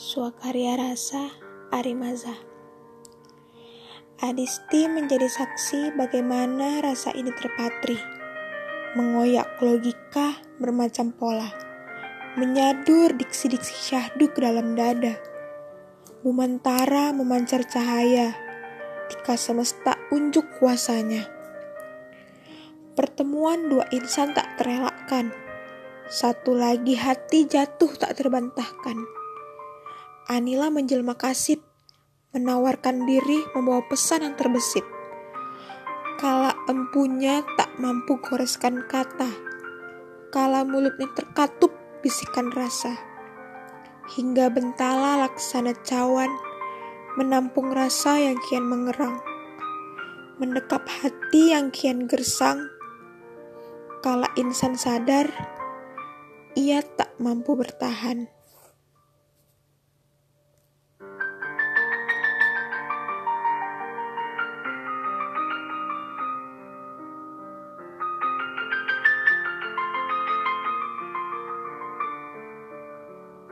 Swakarya Rasa Arimaza Adisti menjadi saksi bagaimana rasa ini terpatri, mengoyak logika bermacam pola, menyadur diksi-diksi syahdu ke dalam dada, memantara memancar cahaya, tika semesta unjuk kuasanya. Pertemuan dua insan tak terelakkan, satu lagi hati jatuh tak terbantahkan. Anila menjelma kasih, menawarkan diri membawa pesan yang terbesit. Kala empunya tak mampu goreskan kata, kala mulutnya terkatup bisikan rasa. Hingga bentala laksana cawan, menampung rasa yang kian mengerang. Mendekap hati yang kian gersang, kala insan sadar, ia tak mampu bertahan.